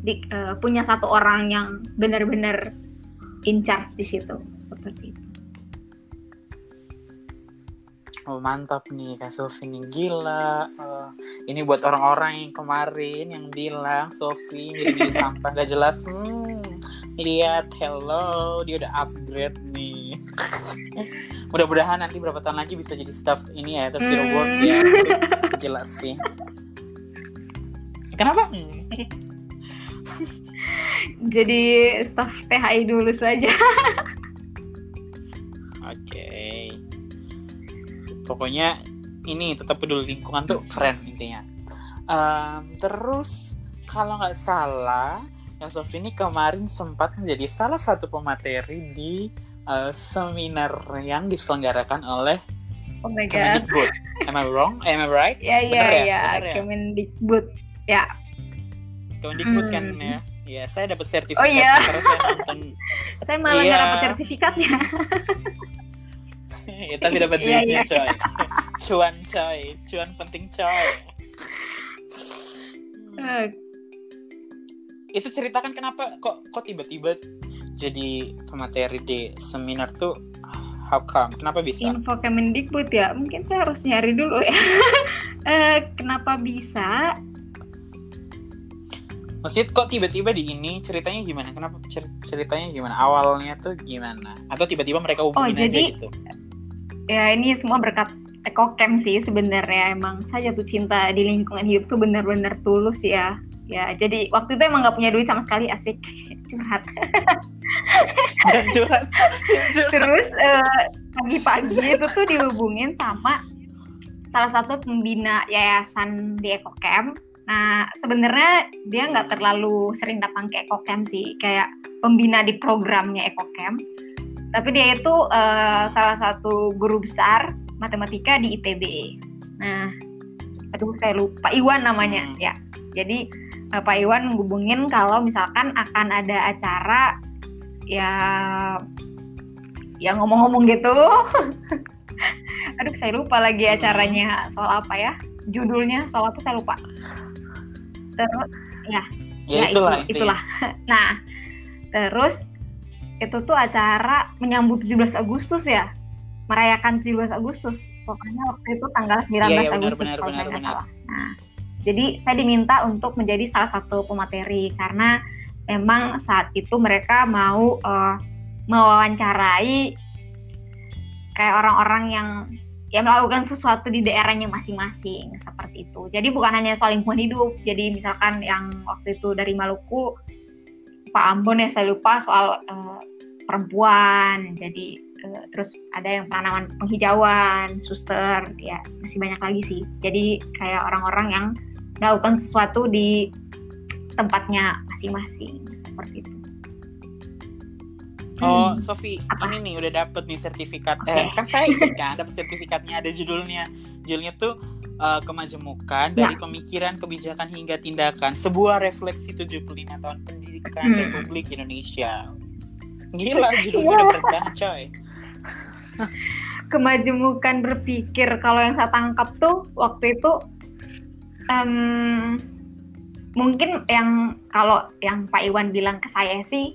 di- eh, punya satu orang yang benar-benar in charge di situ seperti itu oh mantap nih Kak Sofi nih gila. Uh, ini buat orang-orang yang kemarin yang bilang Sofi milih [laughs] sampah gak jelas. Hmm, lihat hello dia udah upgrade nih. [laughs] Mudah-mudahan nanti berapa tahun lagi bisa jadi staff ini ya terus hmm. robot ya. [laughs] Jelas sih. Kenapa? Jadi staff THI dulu saja. Oke. okay. Pokoknya ini tetap peduli lingkungan tuh keren intinya um, terus kalau nggak salah yang Sofi ini kemarin sempat menjadi salah satu pemateri di uh, seminar yang diselenggarakan oleh Oh my god. Kemendikbud. Am I wrong? Am I right? Ya ya ya. ya? Kemendikbud. Ya. Kemendikbud kan hmm. ya. Ya, saya dapat sertifikat oh, iya. saya nonton. [laughs] saya malah nggak iya. dapat sertifikatnya. [laughs] [laughs] ya, tapi dapat iya, duitnya, iya. coy. [laughs] Cuan, coy. Cuan penting, coy. Uh. Itu ceritakan kenapa kok kok tiba-tiba jadi pemateri di seminar tuh how come? Kenapa bisa? Info Kemendikbud ya, mungkin saya harus nyari dulu ya. uh, [laughs] kenapa bisa? Maksudnya kok tiba-tiba di ini ceritanya gimana? Kenapa ceritanya gimana? Awalnya tuh gimana? Atau tiba-tiba mereka hubungin oh, jadi, aja gitu? Ya ini semua berkat ekocam sih sebenarnya emang saya jatuh cinta di lingkungan hidup tuh benar-benar tulus ya. Ya jadi waktu itu emang nggak punya duit sama sekali asik [laughs] curhat. curhat. Terus uh, pagi-pagi itu tuh dihubungin sama salah satu pembina yayasan di ekocam Nah, sebenarnya dia nggak terlalu sering datang ke EcoCamp sih, kayak pembina di programnya EcoCamp. Tapi dia itu uh, salah satu guru besar matematika di ITB. Nah, aduh saya lupa Iwan namanya hmm. ya. Jadi uh, Pak Iwan menghubungin kalau misalkan akan ada acara ya ya ngomong-ngomong gitu. [laughs] aduh saya lupa lagi acaranya soal apa ya? Judulnya soal apa saya lupa terus ya ya, ya itulah itu, itulah [laughs] nah terus itu tuh acara menyambut 17 Agustus ya merayakan 17 Agustus pokoknya waktu itu tanggal 19 ya, ya, Agustus benar, kalau saya nggak salah nah jadi saya diminta untuk menjadi salah satu pemateri karena memang saat itu mereka mau uh, mewawancarai kayak orang-orang yang ya melakukan sesuatu di daerahnya masing-masing seperti itu. Jadi bukan hanya soal lingkungan hidup. Jadi misalkan yang waktu itu dari Maluku Pak Ambon ya saya lupa soal uh, perempuan. Jadi uh, terus ada yang penanaman penghijauan, suster, ya masih banyak lagi sih. Jadi kayak orang-orang yang melakukan sesuatu di tempatnya masing-masing seperti itu. Oh, hmm. Sofi, ini nih udah dapet nih sertifikat. Okay. Eh, kan saya ikut kan, dapet sertifikatnya ada judulnya. Judulnya tuh uh, kemajemukan ya. dari pemikiran, kebijakan hingga tindakan. Sebuah refleksi 75 tahun pendidikan hmm. Republik Indonesia. Gila, [laughs] judulnya udah keren coy. [laughs] Kemajemukan berpikir. Kalau yang saya tangkap tuh waktu itu um, mungkin yang kalau yang Pak Iwan bilang ke saya sih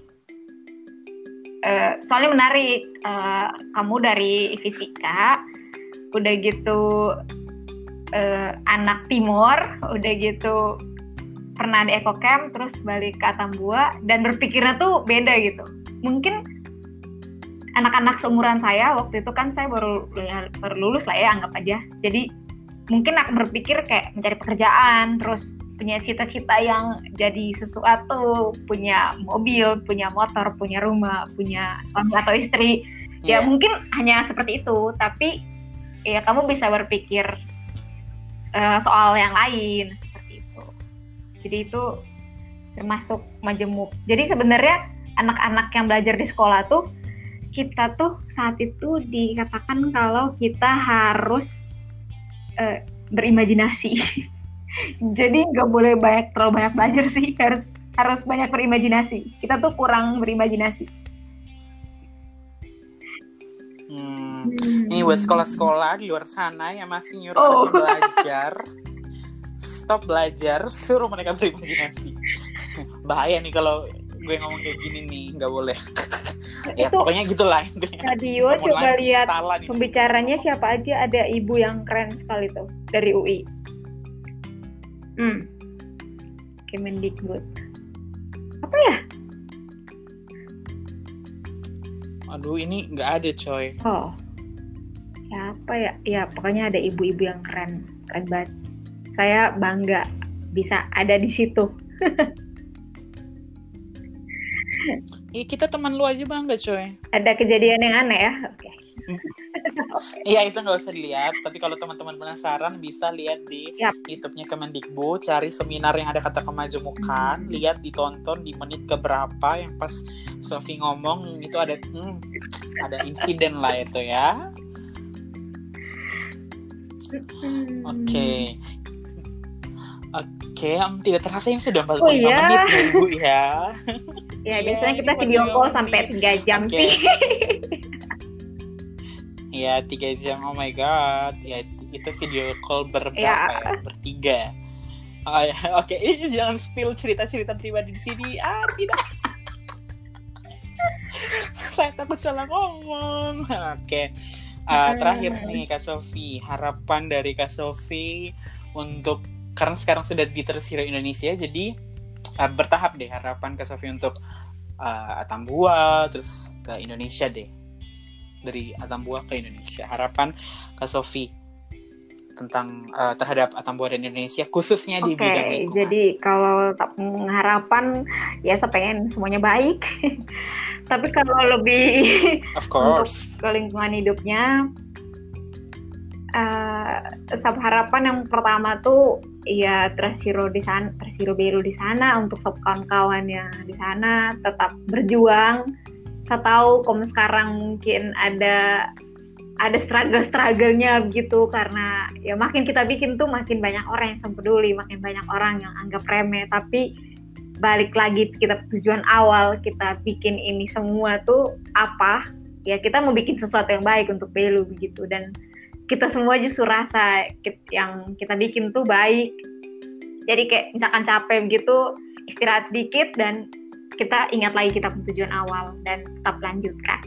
uh, soalnya menarik uh, kamu dari fisika udah gitu uh, anak timur udah gitu pernah di ekocamp terus balik ke Atambua dan berpikirnya tuh beda gitu mungkin anak-anak seumuran saya waktu itu kan saya baru baru lulus lah ya anggap aja jadi mungkin aku berpikir kayak mencari pekerjaan terus punya cita-cita yang jadi sesuatu, punya mobil, punya motor, punya rumah, punya suami atau istri. Yeah. Ya iya. mungkin hanya seperti itu, tapi ya kamu bisa berpikir uh, soal yang lain. Jadi itu termasuk majemuk. Jadi sebenarnya anak-anak yang belajar di sekolah tuh kita tuh saat itu dikatakan kalau kita harus uh, berimajinasi. [laughs] jadi nggak boleh banyak terlalu banyak belajar sih harus harus banyak berimajinasi kita tuh kurang berimajinasi hmm. hmm. ini buat sekolah-sekolah di luar sana yang masih nyuruh oh. belajar [laughs] stop belajar suruh mereka berimajinasi. [laughs] Bahaya nih kalau gue ngomong kayak gini nih nggak boleh. [laughs] Ya itu pokoknya gitulah intinya. Radio coba lihat pembicaranya siapa aja ada ibu yang keren sekali tuh dari UI hmm. Kemendikbud. Apa ya? Aduh ini nggak ada coy. Oh. Ya apa ya? Ya pokoknya ada ibu-ibu yang keren keren banget saya bangga bisa ada di situ [laughs] Iya kita teman lu aja bangga coy. Ada kejadian yang aneh ya? Oke. Okay. Iya itu nggak usah dilihat, tapi kalau teman-teman penasaran bisa lihat di yep. YouTube-nya Kemendikbud, cari seminar yang ada kata kemajemukan, hmm. lihat ditonton di menit keberapa yang pas Sofi ngomong itu ada hmm, ada insiden lah itu ya. Oke. Okay. Oke, okay, um, tidak terasa yang sudah 45 oh, iya? menit ya Ibu ya. [laughs] ya, biasanya kita video call sampai 3 jam okay. sih. Iya [laughs] tiga jam oh my god ya itu video call berberapa ya, ya? bertiga oh, ya. [laughs] oke okay. jangan spill cerita cerita pribadi di sini ah tidak saya takut salah ngomong oke okay. uh, terakhir nih kak Sofi harapan dari kak Sofi untuk karena sekarang sudah di Tersiro Indonesia jadi uh, bertahap deh harapan kak Sofi untuk uh, Atambua terus ke Indonesia deh dari Atambua ke Indonesia. Harapan Kak Sofi tentang uh, terhadap Atambua dan Indonesia khususnya di okay, bidang lingkungan. Jadi kalau harapan ya saya pengen semuanya baik. [laughs] Tapi kalau lebih of course [laughs] untuk ke lingkungan hidupnya uh, harapan yang pertama tuh ya Tresiro di sana, Tresiro Biru di sana untuk kawan-kawan yang di sana tetap berjuang saya tahu kalau sekarang mungkin ada ada struggle-strugglenya begitu karena ya makin kita bikin tuh makin banyak orang yang peduli, makin banyak orang yang anggap remeh. Tapi balik lagi kita tujuan awal kita bikin ini semua tuh apa? Ya kita mau bikin sesuatu yang baik untuk Belu begitu dan kita semua justru rasa yang kita bikin tuh baik. Jadi kayak misalkan capek begitu istirahat sedikit dan kita ingat lagi kita tujuan awal dan tetap lanjutkan.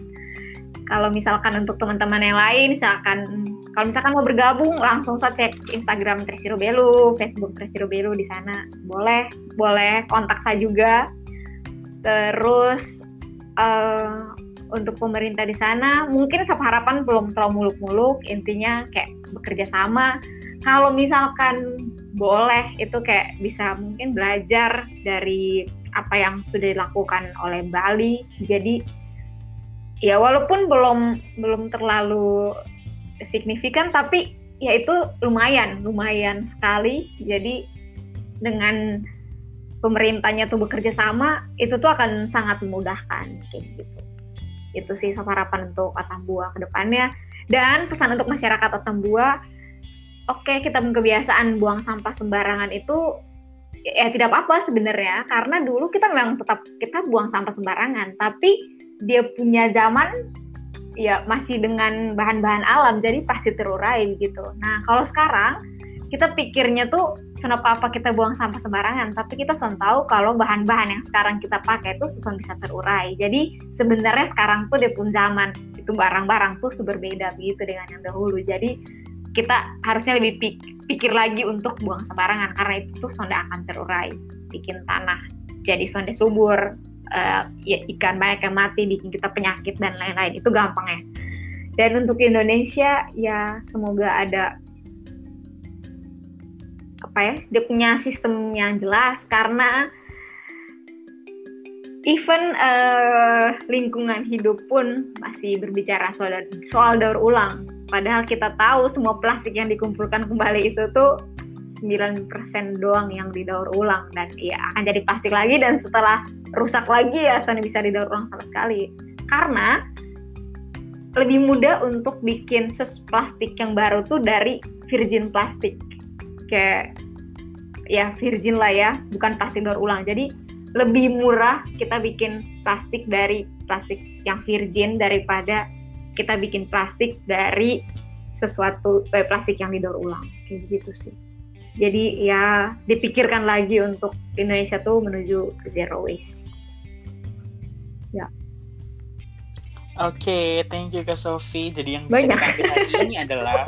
Kalau misalkan untuk teman-teman yang lain, misalkan kalau misalkan mau bergabung, langsung saja cek Instagram Tresiro Belu, Facebook Tresiro Belu di sana. Boleh, boleh kontak saya juga. Terus uh, untuk pemerintah di sana, mungkin harapan belum terlalu muluk-muluk. Intinya kayak bekerja sama. Kalau misalkan boleh, itu kayak bisa mungkin belajar dari apa yang sudah dilakukan oleh Bali. Jadi ya walaupun belum belum terlalu signifikan tapi ya itu lumayan, lumayan sekali. Jadi dengan pemerintahnya tuh bekerja sama, itu tuh akan sangat memudahkan kayak gitu. Itu sih harapan untuk Atambua ke depannya. Dan pesan untuk masyarakat Atambua, oke okay, kita kebiasaan buang sampah sembarangan itu ya tidak apa-apa sebenarnya karena dulu kita memang tetap kita buang sampah sembarangan tapi dia punya zaman ya masih dengan bahan-bahan alam jadi pasti terurai gitu. Nah kalau sekarang kita pikirnya tuh kenapa apa kita buang sampah sembarangan tapi kita sudah tahu kalau bahan-bahan yang sekarang kita pakai itu susah bisa terurai. Jadi sebenarnya sekarang tuh dia pun zaman itu barang-barang tuh berbeda begitu dengan yang dahulu. Jadi kita harusnya lebih pik pikir lagi untuk buang sembarangan karena itu tuh sonda akan terurai bikin tanah jadi sonda subur uh, ya, ikan banyak yang mati bikin kita penyakit dan lain-lain itu gampang ya dan untuk Indonesia ya semoga ada apa ya dia punya sistem yang jelas karena even uh, lingkungan hidup pun masih berbicara soal soal daur ulang Padahal kita tahu semua plastik yang dikumpulkan kembali itu tuh 9% doang yang didaur ulang dan ya akan jadi plastik lagi dan setelah rusak lagi ya sana bisa didaur ulang sama sekali. Karena lebih mudah untuk bikin ses plastik yang baru tuh dari virgin plastik. Kayak ya virgin lah ya, bukan plastik daur ulang. Jadi lebih murah kita bikin plastik dari plastik yang virgin daripada kita bikin plastik dari sesuatu eh, plastik yang didaur ulang kayak gitu sih jadi ya dipikirkan lagi untuk Indonesia tuh menuju zero waste Oke, thank you Kak Sofi. Jadi yang Banyak. bisa kita ambil hari ini adalah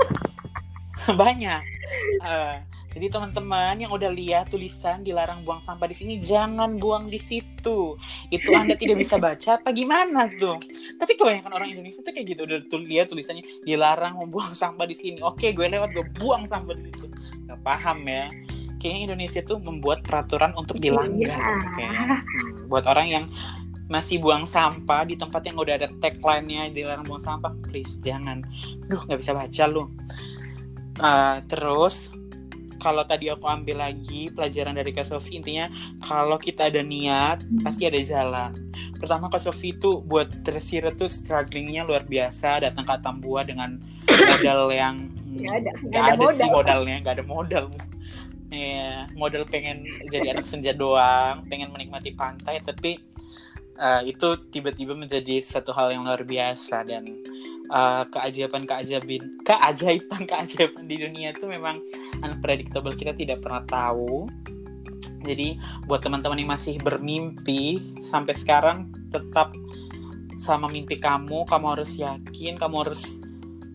[laughs] [laughs] banyak. Eh, jadi teman-teman yang udah lihat tulisan dilarang buang sampah di sini, jangan buang di situ. Itu Anda tidak bisa baca apa gimana tuh? Tapi kebanyakan orang Indonesia tuh kayak gitu udah tuh lihat tulisannya dilarang membuang sampah di sini. Oke, gue lewat gue buang sampah di situ. Gak paham ya. Kayaknya Indonesia tuh membuat peraturan untuk dilanggar. Iya. Kayaknya. Hmm, buat orang yang masih buang sampah di tempat yang udah ada tagline-nya dilarang buang sampah, please jangan. Duh, nggak bisa baca lu. Uh, terus kalau tadi aku ambil lagi pelajaran dari Kak Sofi intinya kalau kita ada niat Hmm. pasti ada jalan. Pertama Kak Sofi itu buat tersira tuh strugglingnya luar biasa datang ke Atambua dengan modal yang Nggak ada, nggak ada ada, sih modal. modalnya nggak ada modal. Iya, modal pengen jadi anak senja doang, pengen menikmati pantai tapi uh, itu tiba-tiba menjadi satu hal yang luar biasa dan uh, keajaiban-keajaiban keajaiban-keajaiban di dunia itu memang unpredictable kita tidak pernah tahu. Jadi buat teman-teman yang masih bermimpi sampai sekarang tetap sama mimpi kamu, kamu harus yakin, kamu harus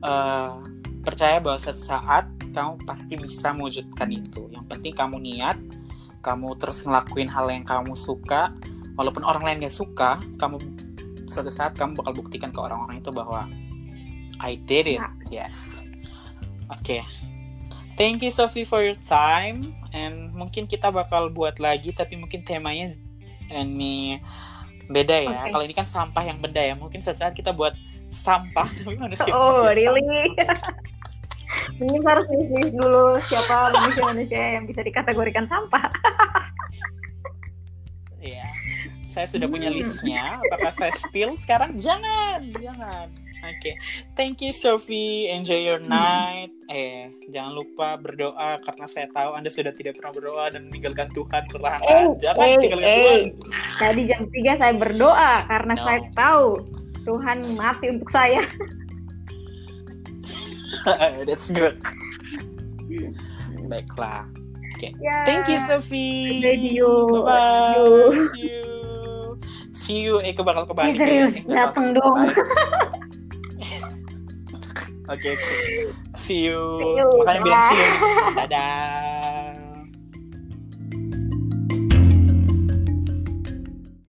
uh, percaya bahwa suatu saat kamu pasti bisa mewujudkan itu. Yang penting kamu niat, kamu terus ngelakuin hal yang kamu suka, walaupun orang lain gak suka, kamu suatu saat kamu bakal buktikan ke orang-orang itu bahwa I did it. Yes. Oke. Thank you Sophie for your time and mungkin kita bakal buat lagi tapi mungkin temanya ini beda ya. Oke. Kalau ini kan sampah yang benda ya. Mungkin suatu saat kita buat sampah [laughs] tapi manusia. Oh, manusia really? [laughs] Mungkin harus list dulu siapa manusia-manusia yang bisa dikategorikan sampah. Iya. Saya sudah punya Hmm. listnya. Apakah saya spill sekarang? Jangan, jangan. Oke, thank you Sophie. Enjoy your Hmm. night. Eh, jangan lupa berdoa karena saya tahu Anda sudah tidak pernah berdoa dan meninggalkan Tuhan perlahan. Eh, jangan eh, tinggalkan eh. Tuhan. Tadi jam 3 saya berdoa karena No. saya tahu Tuhan mati untuk saya. [laughs] That's good. Baiklah. Ya. Thank you Sophie. Radio. Bye. Radio. See you. See you. Eh, bakal kembali. Serius, Eh, maksud dong. [laughs] Oke, oke. See you. See you. Makanya bilang see you. Dadah.